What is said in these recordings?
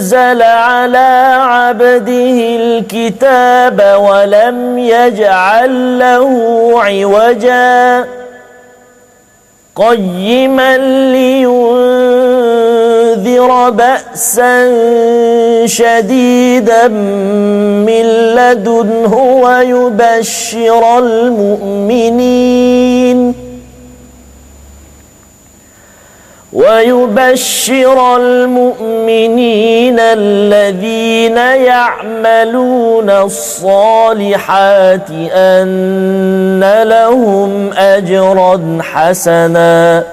أنزل على عبده الكتاب ولم يجعل له عوجا قيما لينذر بأسا شديدا من لدنه ويبشر المؤمنين ويبشر المؤمنين الذين يعملون الصالحات أن لهم أجرا حسنا.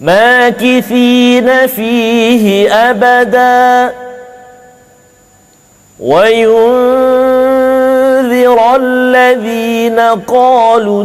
ماكثين فيه أبدا. وينذر الذين قالوا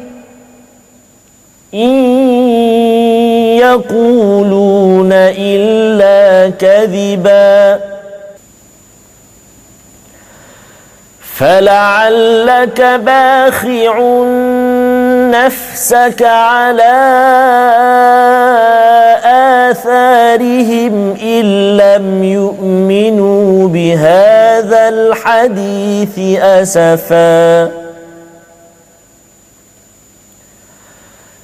إن يقولون إلا كذبا. فلعلك باخع نفسك على آثارهم إن لم يؤمنوا بهذا الحديث أسفاً.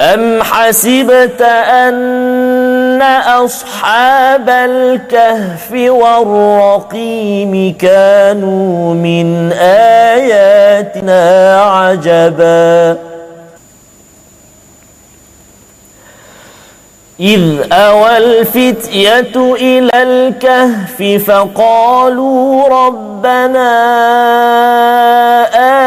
أم حسبت أن أصحاب الكهف والرقيم كانوا من آياتنا عجبا إذ أوى الفتية إلى الكهف فقالوا ربنا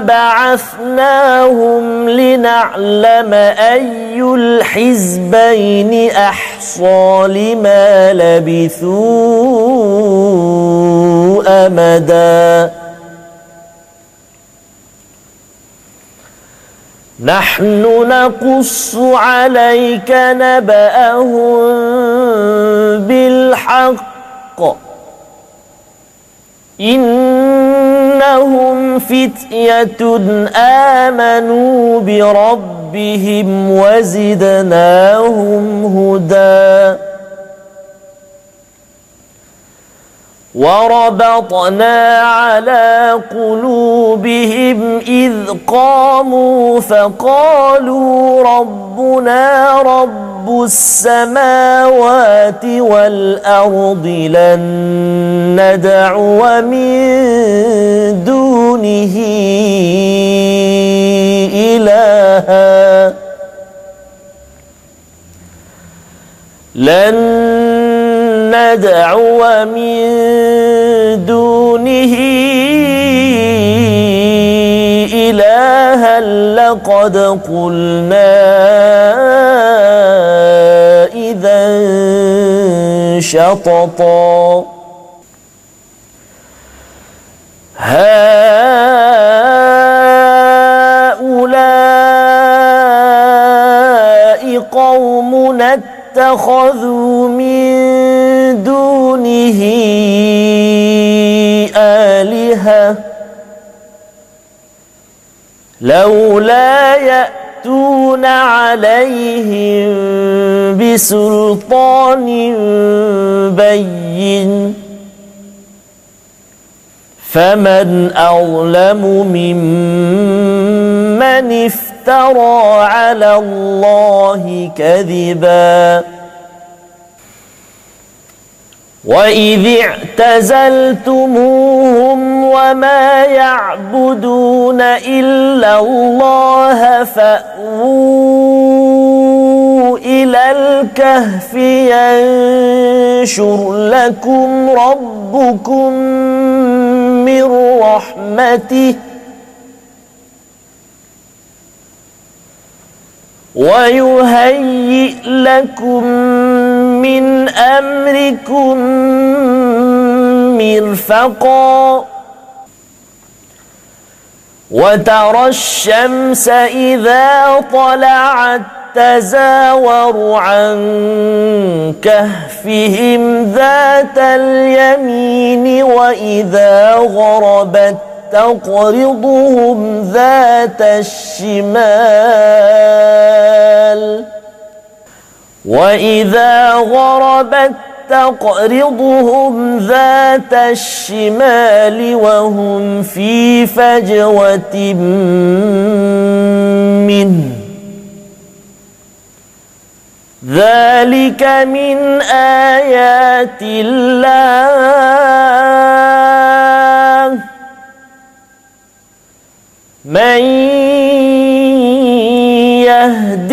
بعثناهم لنعلم أي الحزبين أحصى لما لبثوا أمداً. نحن نقص عليك نبأهم بالحق إنهم فتية آمنوا بربهم وزدناهم هدى. وربطنا على قلوبهم إذ قاموا فقالوا ربنا رب السماوات والأرض لن ندعو من دونه إلها. لن ندعو من دونه إلها لقد قلنا إذا شططا. هؤلاء قومنا اتخذوا لولا يأتون عليهم بسلطان بين. فمن أظلم ممن افترى على الله كذبا. وإذ اعتزلتموهم وما يعبدون إلا الله فأووا إلى الكهف ينشر لكم ربكم من رحمته ويهيئ لكم من أمركم مرفقا. وترى الشمس إذا طلعت تزاور عن كهفهم ذات اليمين وإذا غربت تقرضهم ذات الشمال. واذا غربت تقرضهم ذات الشمال وهم في فجوه منه ذلك من ايات الله من يهد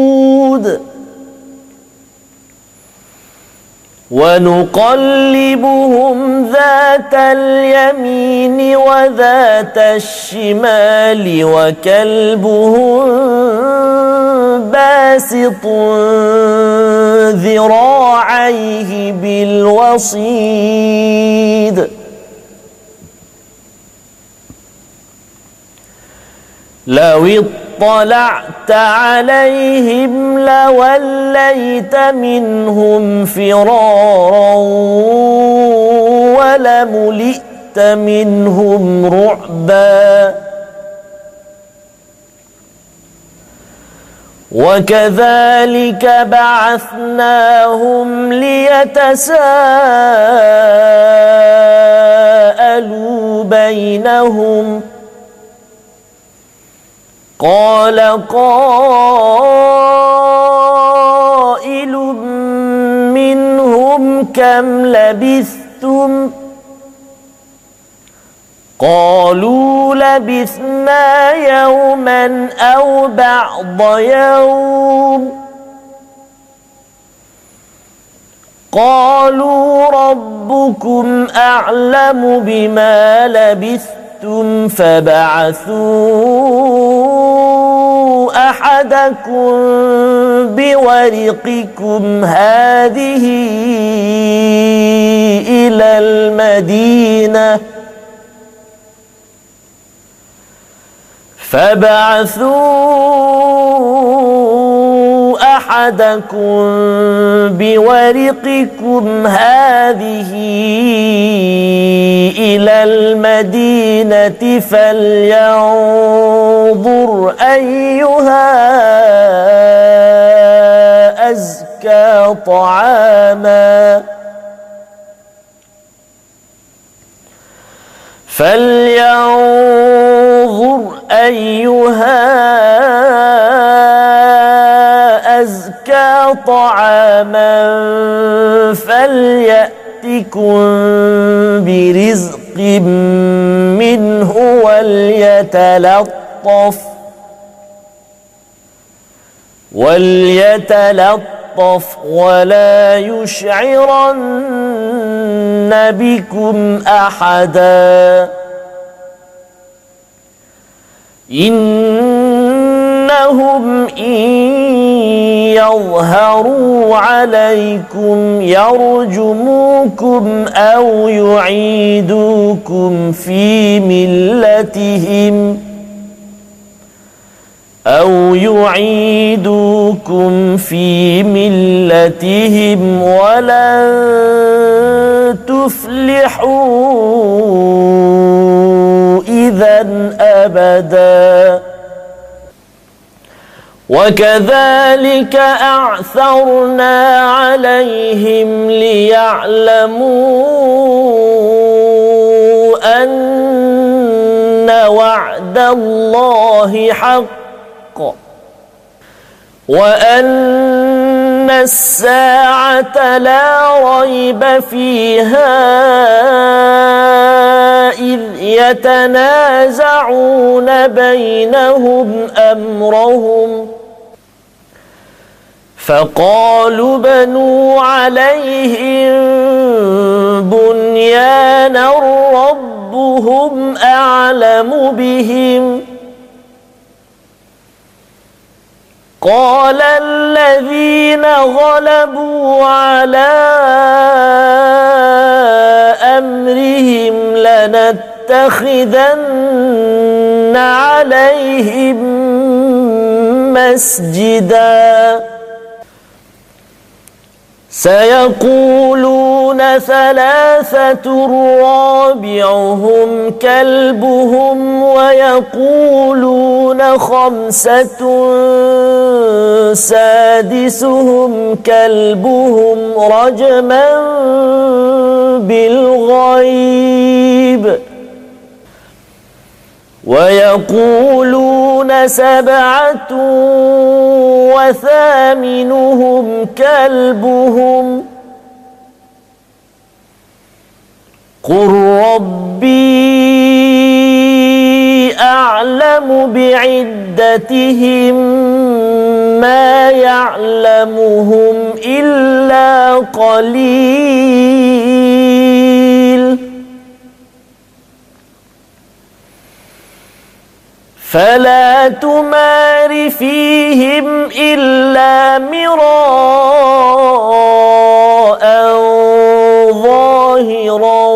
ونقلبهم ذات اليمين وذات الشمال وكلبهم باسط ذراعيه بالوصيد. لو اطلعت عليهم لوليت منهم فرارا ولملئت منهم رعبا وكذلك بعثناهم ليتساءلوا بينهم قال قائل منهم كم لبثتم؟ قالوا لبثنا يوما أو بعض يوم. قالوا ربكم أعلم بما لبثتم. فبعثوا احدكم بورقكم هذه إلى المدينة فابعثوا احدكم بورقكم هذه إلى المدينة فلينظر ازكى أزكى طعاما فلينظر أيها أزكى طعاما فليأتكم برزق منه وليتلطف وليتلطف ولا يشعرن بكم أحدا. إنهم إن يظهروا عليكم يرجموكم أو يعيدوكم في ملتهم أو يعيدوكم في ملتهم ولن تفلحوا إذا أبدا وكذلك أعثرنا عليهم ليعلموا أن وعد الله حق وأن الساعة لا ريب فيها إذ يتنازعون بينهم أمرهم فقالوا بنوا عليهم بنيانا ربهم أعلم بهم. قال الذين غلبوا على أمرهم لنتخذن عليهم مسجدا. سيقولون ثلاثة رابعهم كلبهم ويقولون خمسة سادسهم كلبهم رجما بالغيب ويقولون سبعة وثامنهم كلبهم قل ربي أعلم بعدتهم ما يعلمهم إلا قليل فلا تمار فيهم إلا مراء ظاهرا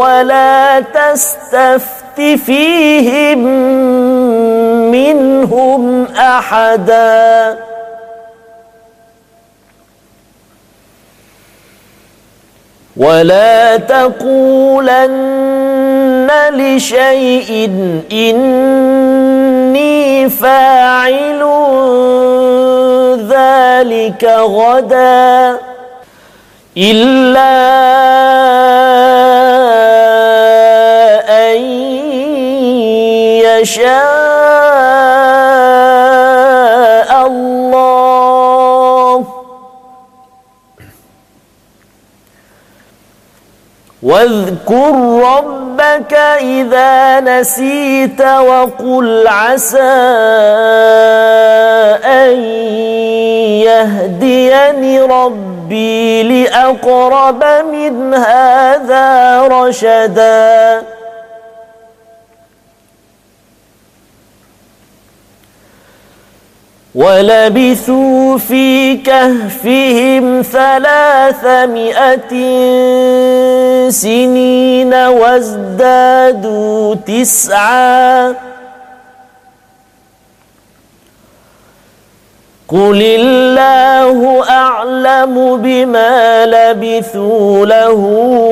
ولا تستفت فيهم منهم أحدا ولا تقولن لشيء إني فاعل ذلك غدا إلا أن يشاء واذكر ربك إذا نسيت وقل عسى أن يهديني ربي لأقرب من هذا رشدا. ولبثوا في كهفهم ثلاثمائة سنين وازدادوا تسعا. قل الله أعلم بما لبثوا له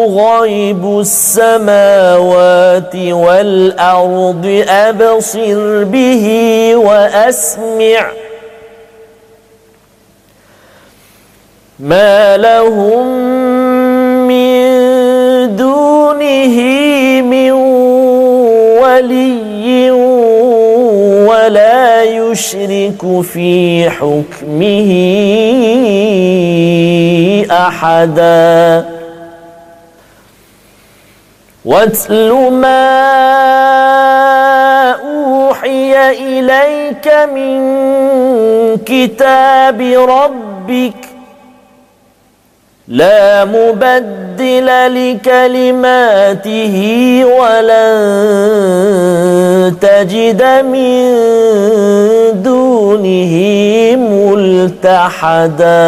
غيب السماوات والأرض أبصر به وأسمع ما لهم من دونه من ولي ولا يشرك في حكمه احدا واتل ما اوحي اليك من كتاب ربك لا مبدل لكلماته ولن تجد من دونه ملتحدا.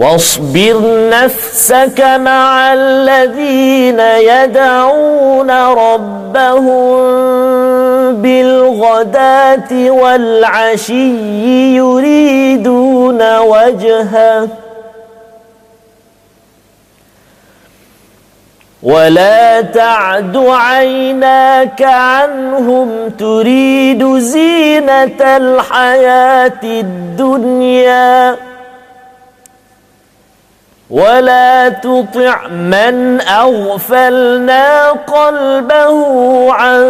واصبر نفسك مع الذين يدعون ربهم بالغداة والعشي يريدون وجهه. ولا تعد عيناك عنهم تريد زينة الحياة الدنيا. ولا تطع من اغفلنا قلبه عن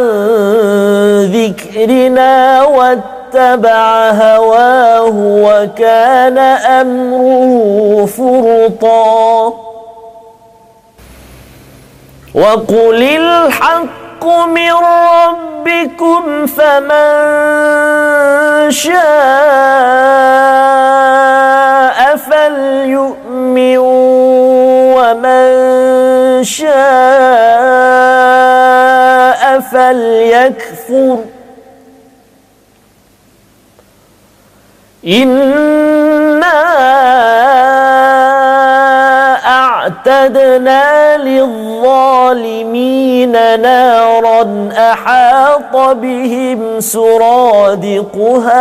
ذكرنا واتبع هواه وكان امره فرطا وقل الحق من ربكم فمن شاء فليؤمن ومن شاء فليكفر. إنا أعتدنا للظالمين نارا أحاط بهم سرادقها.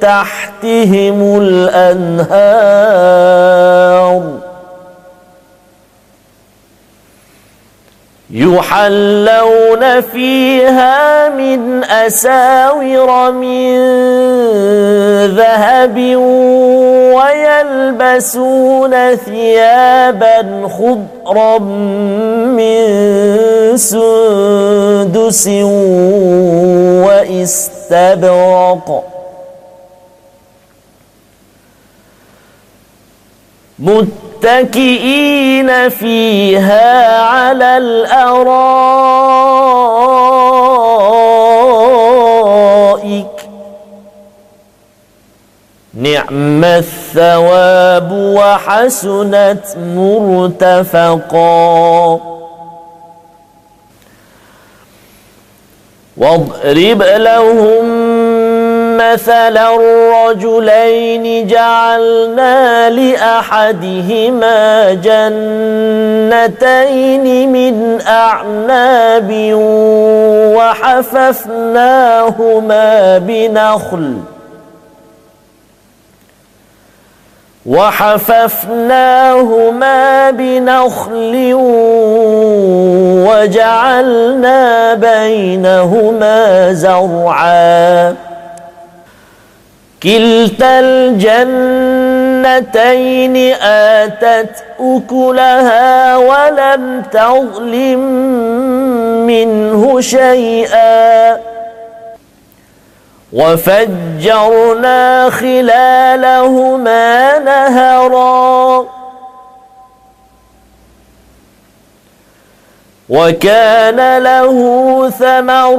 تحتهم الأنهار. يحلون فيها من أساور من ذهب ويلبسون ثيابا خضرا من سندس وإستبرق. متكئين فيها على الأرائك. نعم الثواب وحسنت مرتفقا. واضرب لهم مثلا الرجلين جعلنا لأحدهما جنتين من أعناب وحففناهما بنخل وحففناهما بنخل وجعلنا بينهما زرعا كلتا الجنتين آتت أكلها ولم تظلم منه شيئا. وفجرنا خلالهما نهرا. وكان له ثمر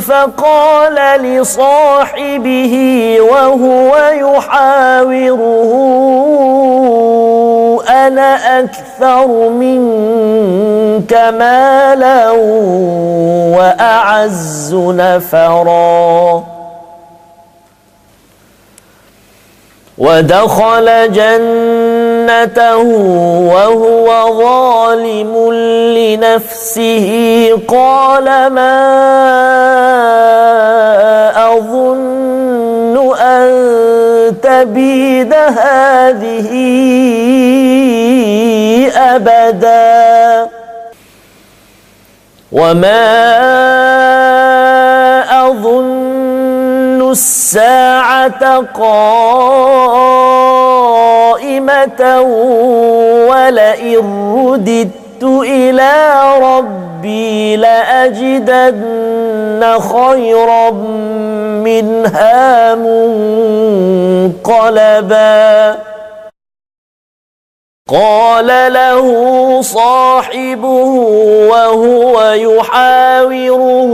فقال لصاحبه وهو يحاوره أنا أكثر منك مالا وأعز نفرا. ودخل جنته وهو ظالم لنفسه قال ما اظن ان تبيد هذه ابدا وما اظن الساعة قائمة ولئن رددت إلى ربي لأجدن خيرا منها منقلبا قال له صاحبه وهو يحاوره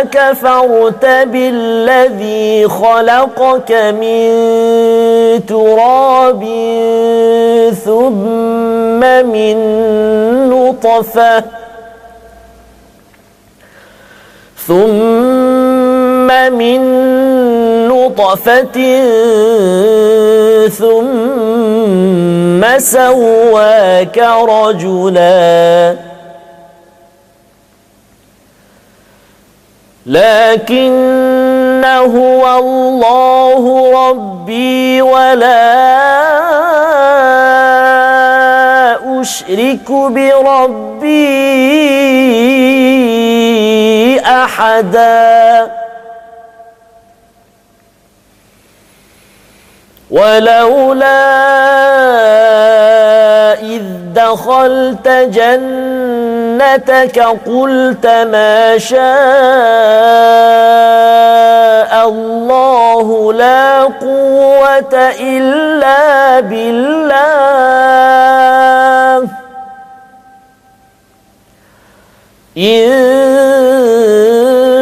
أكفرت بالذي خلقك من تراب ثم من نطفة ثم من نطفة ثم سواك رجلا. لكن هو الله ربي ولا أشرك بربي أحداً. ولولا إذ دخلت جنتك قلت ما شاء الله لا قوة إلا بالله. إن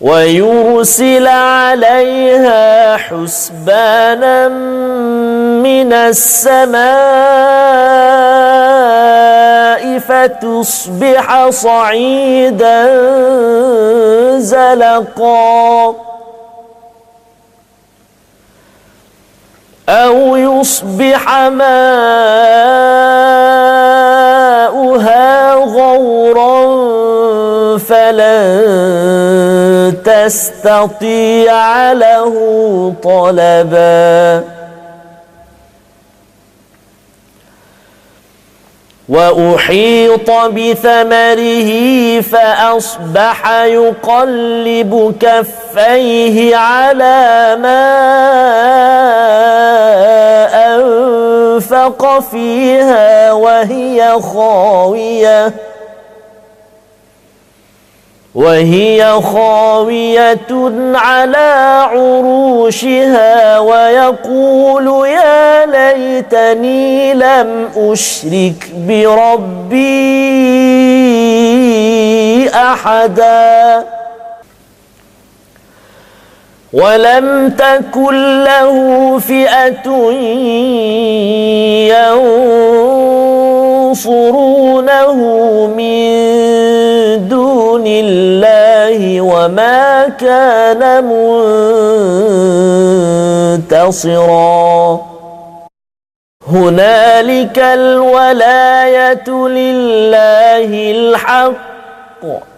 ويرسل عليها حسبانا من السماء فتصبح صعيدا زلقا. أو يصبح ماؤها غورا فلن تستطيع له طلبا. وأحيط بثمره فأصبح يقلب كفيه على ما أنفق فيها وهي خاوية. وهي خاوية على عروشها ويقول يا ليتني لم أشرك بربي أحدا. ولم تكن له فئة ينصرونه من دون الله وما كان منتصرا. هنالك الولاية لله الحق.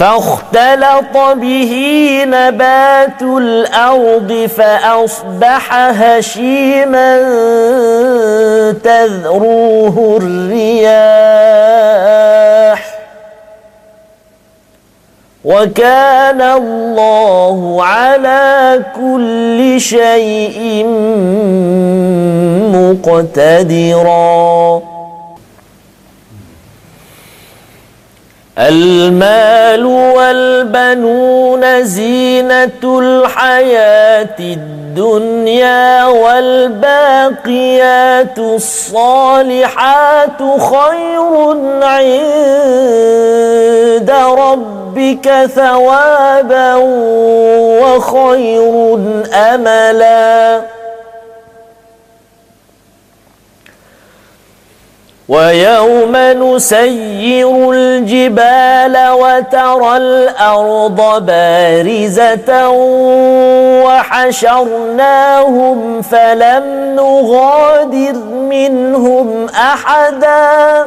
فاختلط به نبات الأرض فأصبح هشيما تذروه الرياح. وكان الله على كل شيء مقتدرا. المال والبنون زينة الحياة الدنيا والباقيات الصالحات خير عند ربك ثوابا وخير أملاً. ويوم نسير الجبال وترى الأرض بارزة وحشرناهم فلم نغادر منهم أحدا.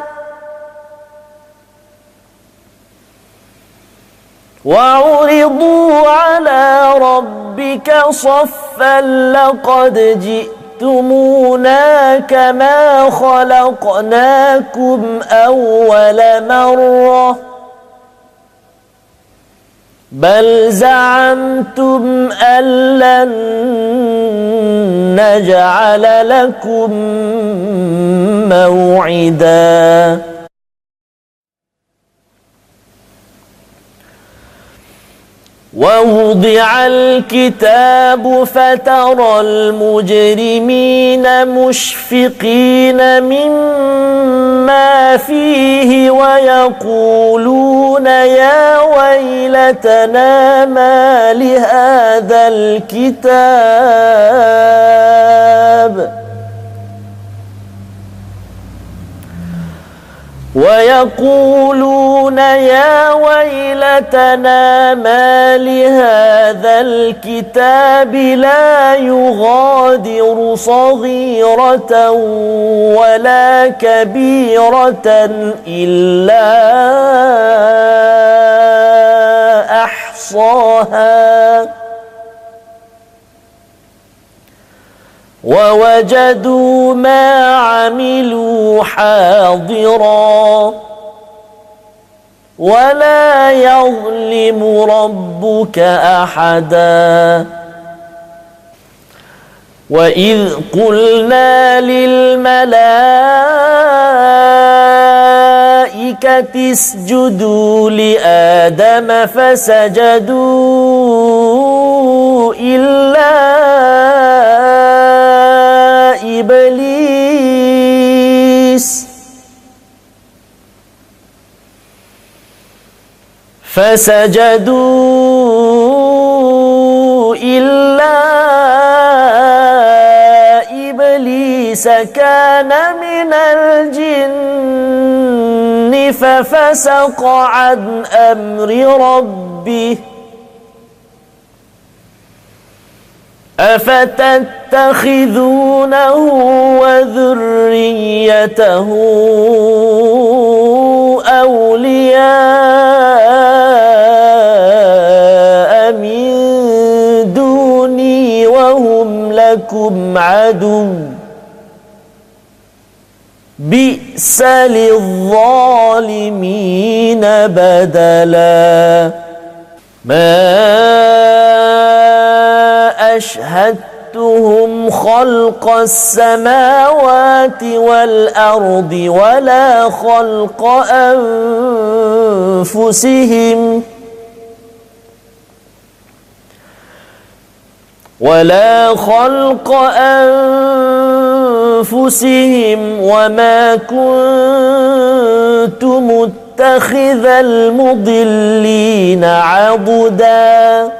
وعرضوا على ربك صفا لقد جئت جئتمونا كما خلقناكم أول مرة بل زعمتم أن لن نجعل لكم موعداً ووضع الكتاب فترى المجرمين مشفقين مما فيه ويقولون يا ويلتنا ما لهذا الكتاب ويقولون يا ويلتنا ما لهذا الكتاب لا يغادر صغيرة ولا كبيرة إلا أحصاها. ووجدوا ما عملوا حاضرا ولا يظلم ربك أحدا. وإذ قلنا للملائكة اسجدوا لآدم فسجدوا إلا فسجدوا إلا إبليس كان من الجن ففسق عن أمر ربه. أفتتخذونه وذريته أولياء من دوني وهم لكم عدو. بئس للظالمين بدلا. ما أشهدتهم خلق السماوات والأرض ولا خلق أنفسهم. ولا خلق انفسهم وما كنت متخذ المضلين عضدا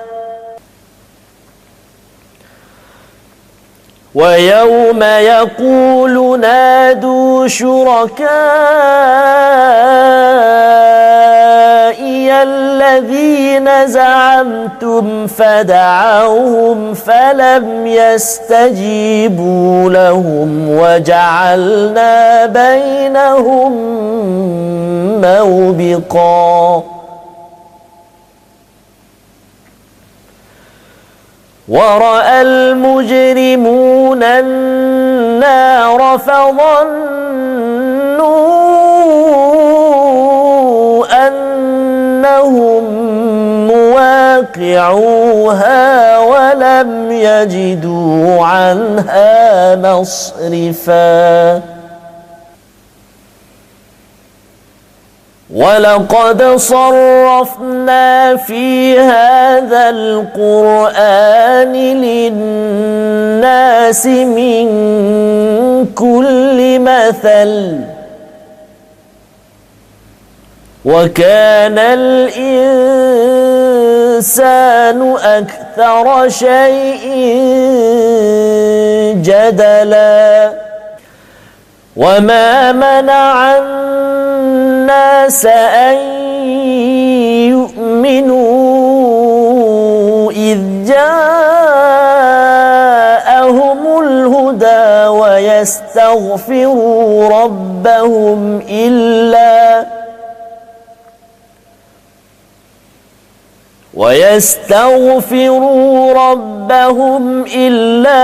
ويوم يقول نادوا شركائي الذين زعمتم فدعوهم فلم يستجيبوا لهم وجعلنا بينهم موبقا. ورأى المجرمون النار فظنوا أنهم مواقعوها ولم يجدوا عنها مصرفاً ولقد صرفنا في هذا القرآن للناس من كل مثل وكان الإنسان أكثر شيء جدلا وما منع الناس أن يؤمنوا إذ جاءهم الهدى ويستغفروا ربهم إلا ويستغفروا ربهم إلا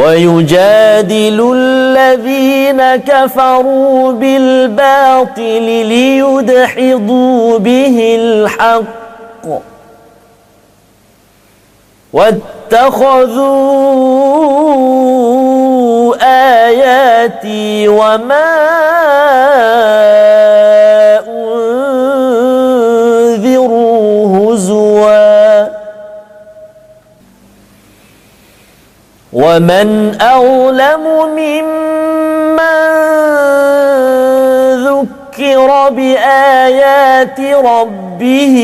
ويجادل الذين كفروا بالباطل ليدحضوا به الحق. واتخذوا آياتي وما أنذروا هزوا. ومن أظلم ممن ذكر بآيات ربه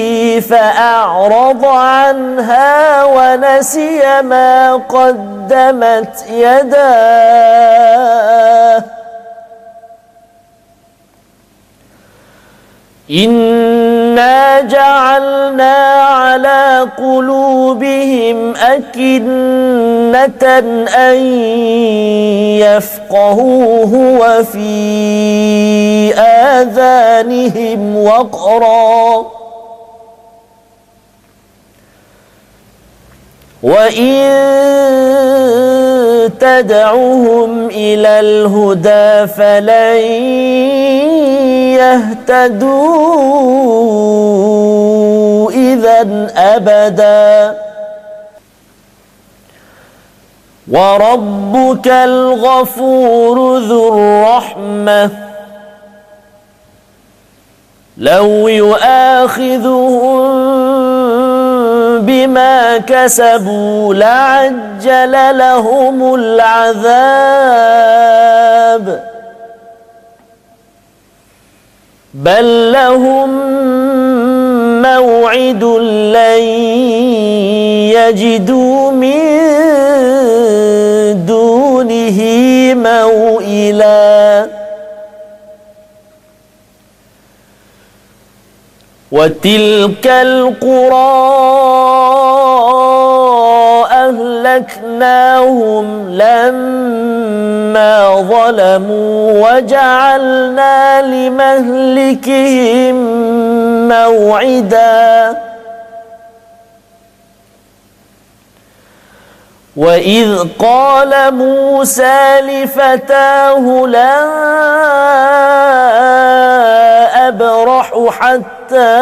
فأعرض عنها ونسي ما قدمت يداه إنا جعلنا على قلوبهم أكنة أن يفقهوه وفي آذانهم وقرا وإن تدعهم إلى الهدى فلن يهتدوا إذا أبدا. وربك الغفور ذو الرحمة. لو يؤاخذهم بما كسبوا لعجل لهم العذاب. بل لهم موعد لن يجدوا من دونه موئلا وتلك القرى أهلكناهم لما ظلموا وجعلنا لمهلكهم موعدا. وإذ قال موسى لفتاه لا أبرح حتى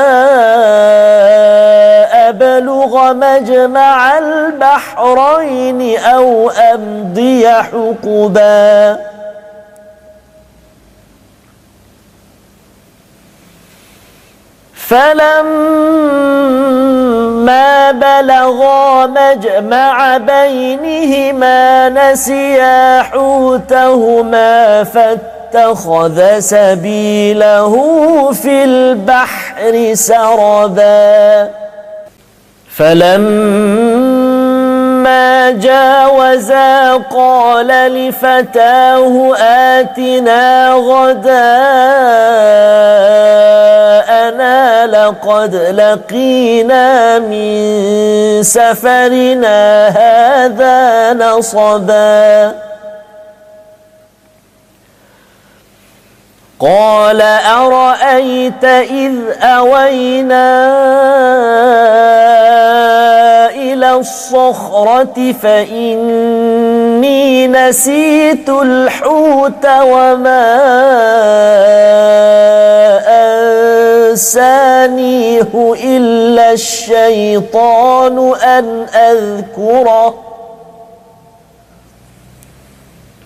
أبلغ مجمع البحرين أو أمضي حقبا فلما بلغا مجمع بينهما نسيا حوتهما فاتخذ سبيله في البحر سربا فلما جاوزا قال لفتاه آتنا غداءنا لقد لقينا من سفرنا هذا نصبا. قال أرأيت إذ أوينا إلى الصخرة فإني نسيت الحوت وما أنسانيه إلا الشيطان أن أذكره.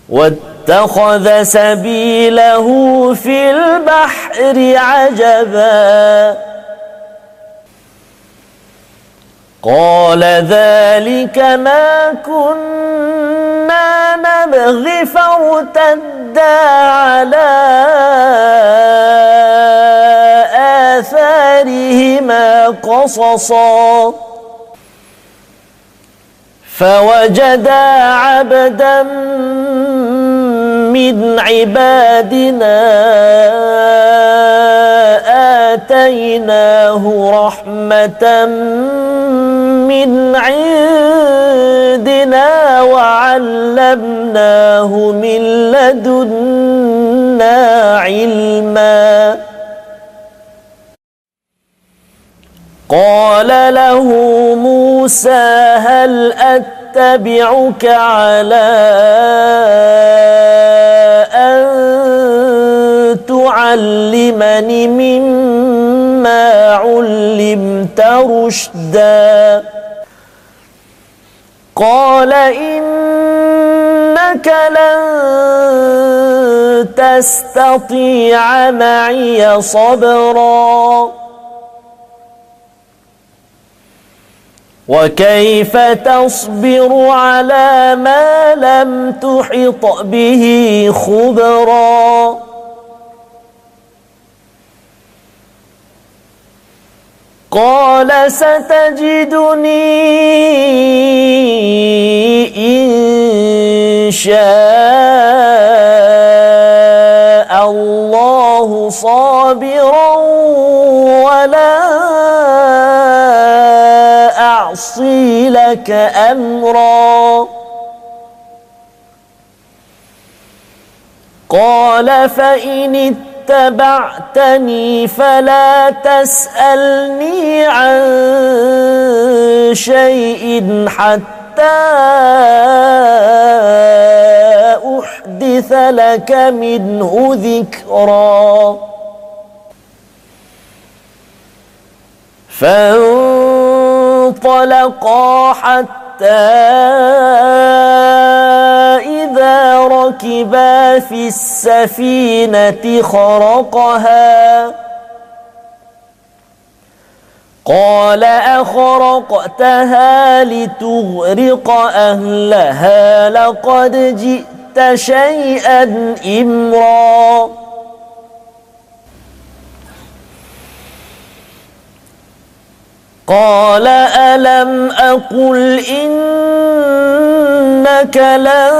واتخذ سبيله في البحر عجبا. قال ذلك ما كنا نبغي فارتدا على آثارهما قصصا. فوجدا عبدا من عبادنا آتيناه رحمة من عندنا وعلمناه من لدنا علما. قال له موسى هل أتبعك على أن تعلمني مما علمت رشدا. قال إنك لن تستطيع معي صبرا. وكيف تصبر على ما لم تحط به خبرا؟ قال ستجدني إن شاء الله صابرا ولا أعصي لك أمرا. قال فإن اتبعتني فلا تسألني عن شيء حتى أحدث لك منه ذكرا. فانطلقا حتى إذا ركبا في السفينة خرقها. قال أخرقتها لتغرق أهلها لقد جئت شيئا إمرا. قال ألم أقل إنك لن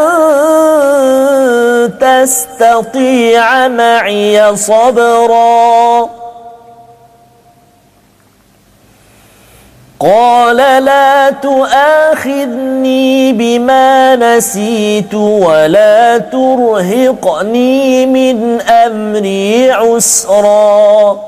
تستطيع معي صبرا قال لا تؤاخذني بما نسيت ولا ترهقني من أمري عسرا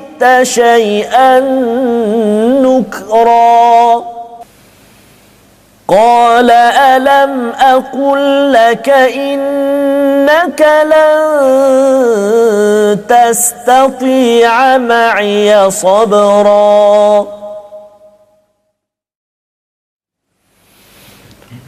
شيئا نكرا. قال ألم أقل لك إنك لن تستطيع معي صبرا؟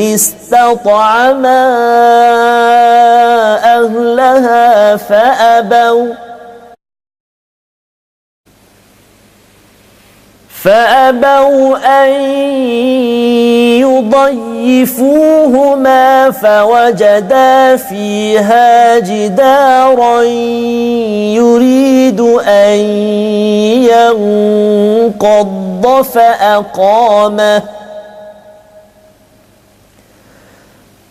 استطعما أهلها فأبوا فأبوا أن يضيفوهما فوجدا فيها جدارا يريد أن ينقض فأقامه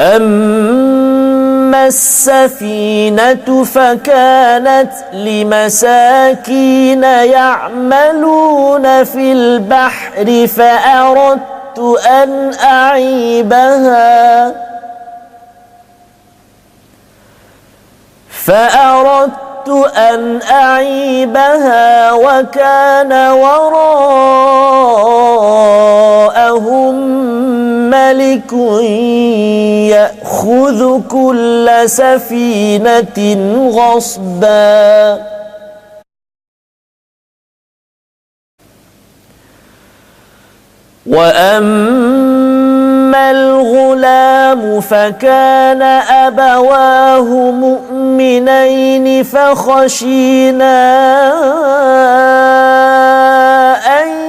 أما السفينة فكانت لمساكين يعملون في البحر فأردت أن أعيبها. فأردت أن أعيبها وكان وراءهم ملك ياخذ كل سفينه غصبا واما الغلام فكان ابواه مؤمنين فخشينا ان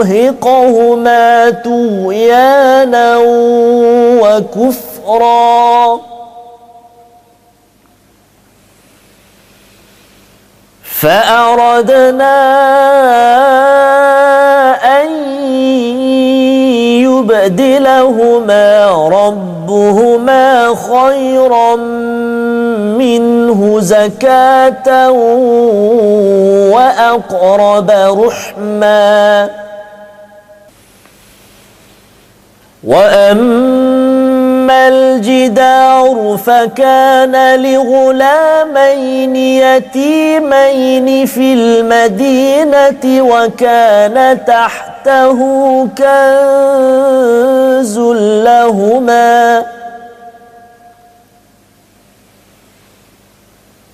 يرهقهما طغيانا وكفرا. فأردنا أن يبدلهما ربهما خيرا منه زكاة وأقرب رحمًا. واما الجدار فكان لغلامين يتيمين في المدينة وكان تحته كنز لهما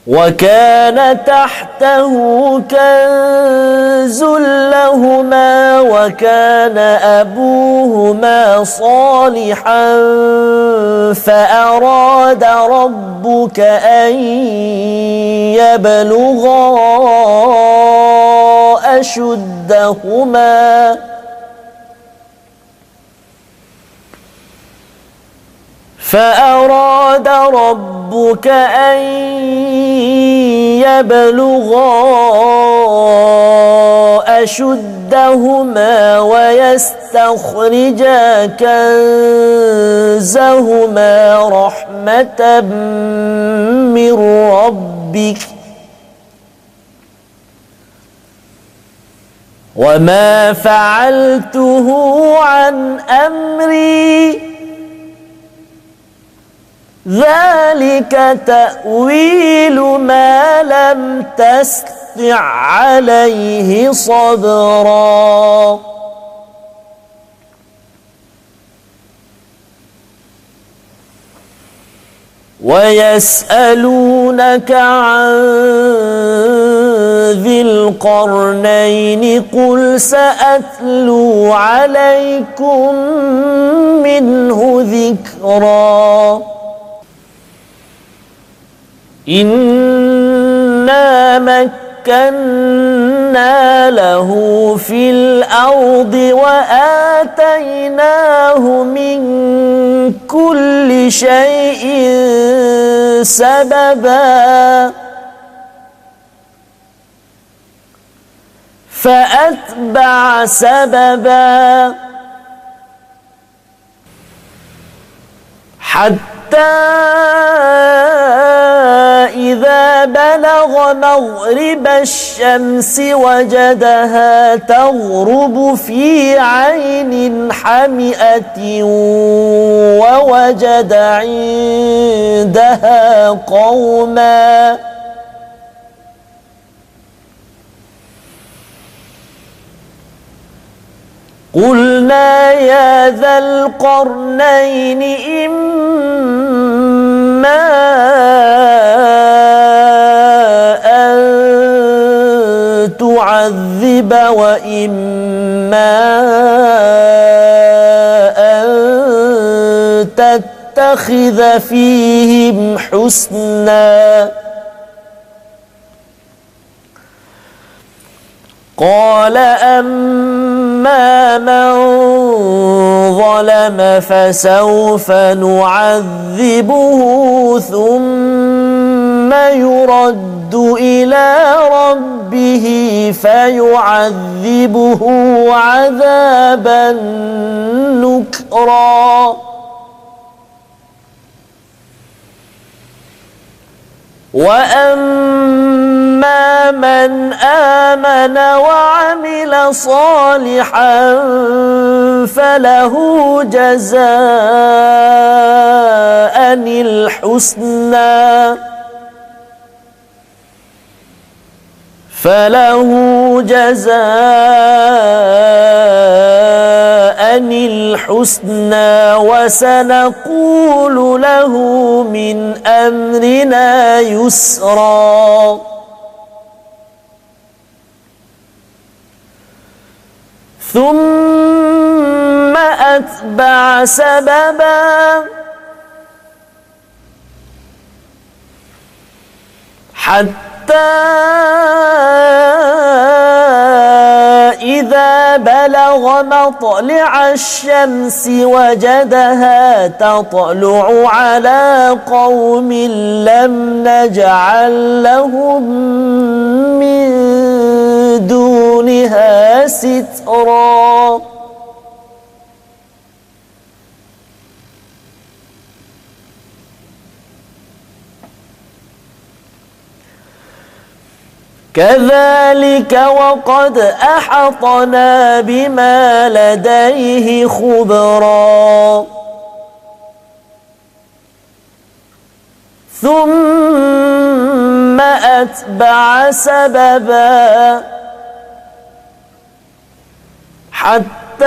وكان تحته كنز لهما وكان أبوهما صالحا فأراد ربك أن يبلغا أشدهما فأراد ربك أن يبلغا أشدهما ويستخرجا كنزهما رحمة من ربك وما فعلته عن أمري ذلك تأويل ما لم تستطع عليه صبرا. ويسألونك عن ذي القرنين قل سأتلو عليكم منه ذكرًا. إنا مكنا له في الأرض وآتيناه من كل شيء سببا فأتبع سببا حتى إذا بلغ مغرب الشمس وجدها تغرب في عين حمئة ووجد عندها قوما قلنا يا ذا القرنين إما تعذب وإما أن تتخذ فيهم حسنا. قال أما من ظلم فسوف نعذبه ثم يرد إلى ربه فيعذبه عذابا نكرا. واما من امن وعمل صالحا فله جزاء الحسنى. فله جزاء الحسنى وسنقول له من امرنا يسرا ثم اتبع سببا حتى إذا بلغ مطلع الشمس وجدها تطلع على قوم لم نجعل لهم من دونها سترا كذلك وقد أحطنا بما لديه خبرا. ثم أتبع سببا حتى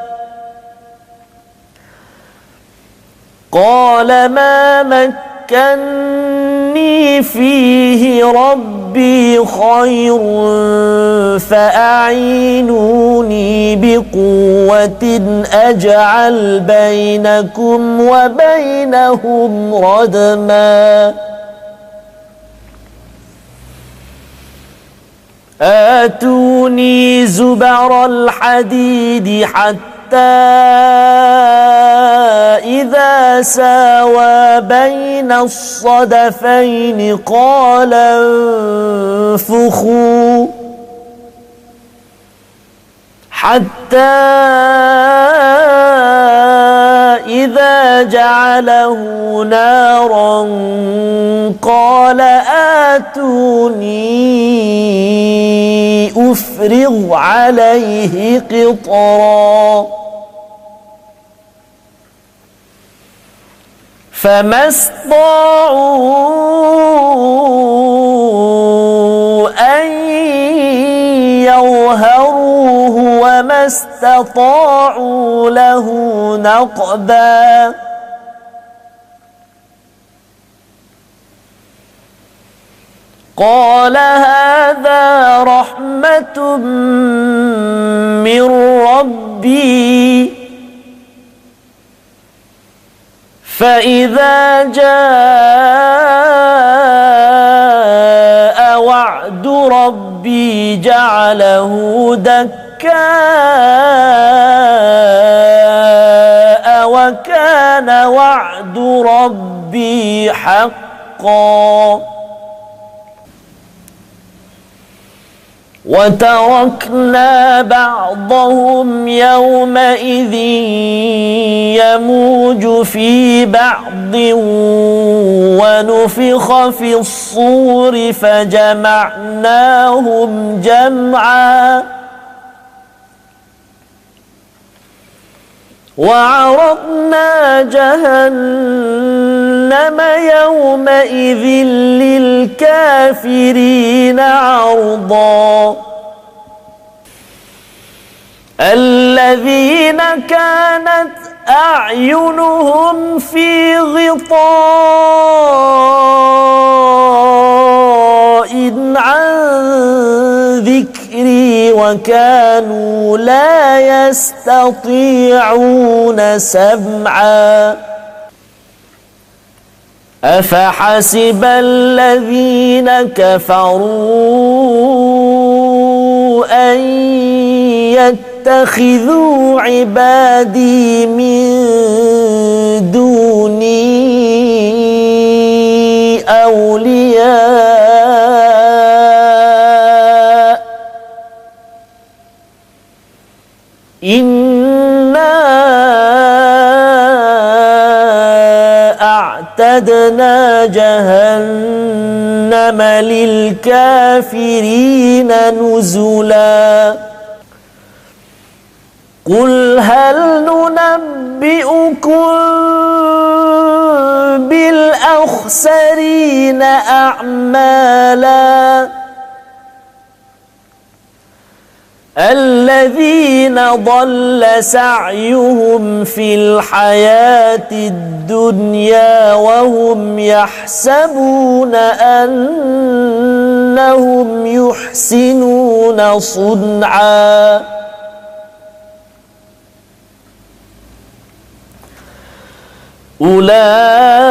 قال ما مكني فيه ربي خير فأعينوني بقوة أجعل بينكم وبينهم ردما. آتوني زبر الحديد حتى إذا ساوى بين الصدفين قال انفخوا حتى إذا جعله نارا قال آتوني أفرغ عليه قطرًا فما استطاعوا أن يظهروه وما استطاعوا له نقبا. قال هذا رحمة من ربي. فإذا جاء وعد ربي جعله دكاء وكان وعد ربي حقا. وتركنا بعضهم يومئذ يموج في بعض ونفخ في الصور فجمعناهم جمعا وعرضنا جهنم يومئذ للكافرين عرضا. الذين كانت أعينهم في غطاء عن ذكري وكانوا لا يستطيعون سمعا. أفحسب الذين كفروا أن يتخذوا عبادي من دوني أولياء إنا أعتدنا جهنم للكافرين نزلاً. قل هل ننبئكم بالأخسرين أعمالا؟ الذين ضل سعيهم في الحياة الدنيا وهم يحسبون أنهم يحسنون صنعاً. أولئك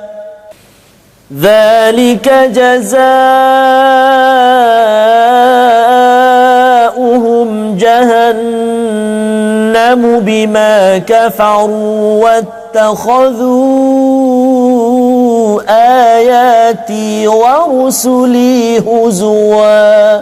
ذلك جزاؤهم جهنم بما كفروا واتخذوا آياتي ورسلي هزوا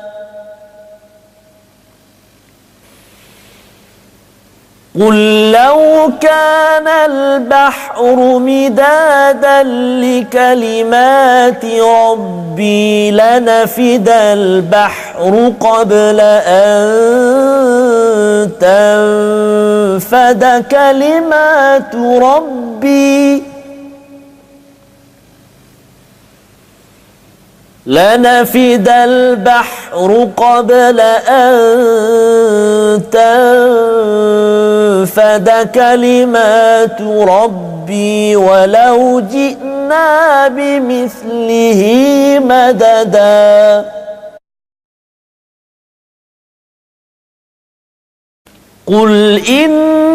قل لو كان البحر مدادا لكلمات ربي لنفد البحر قبل ان تنفد كلمات ربي لنفد البحر قبل أن تنفد كلمات ربي ولو جئنا بمثله مددا. قل إنما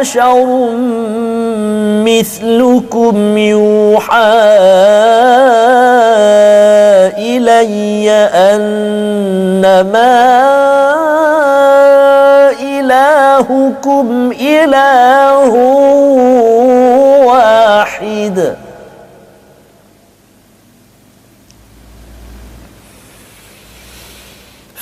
بشر مثلكم يوحى إلي أنما إلهكم إله واحد.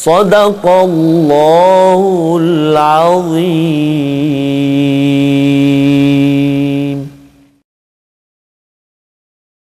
صدق الله العظيم.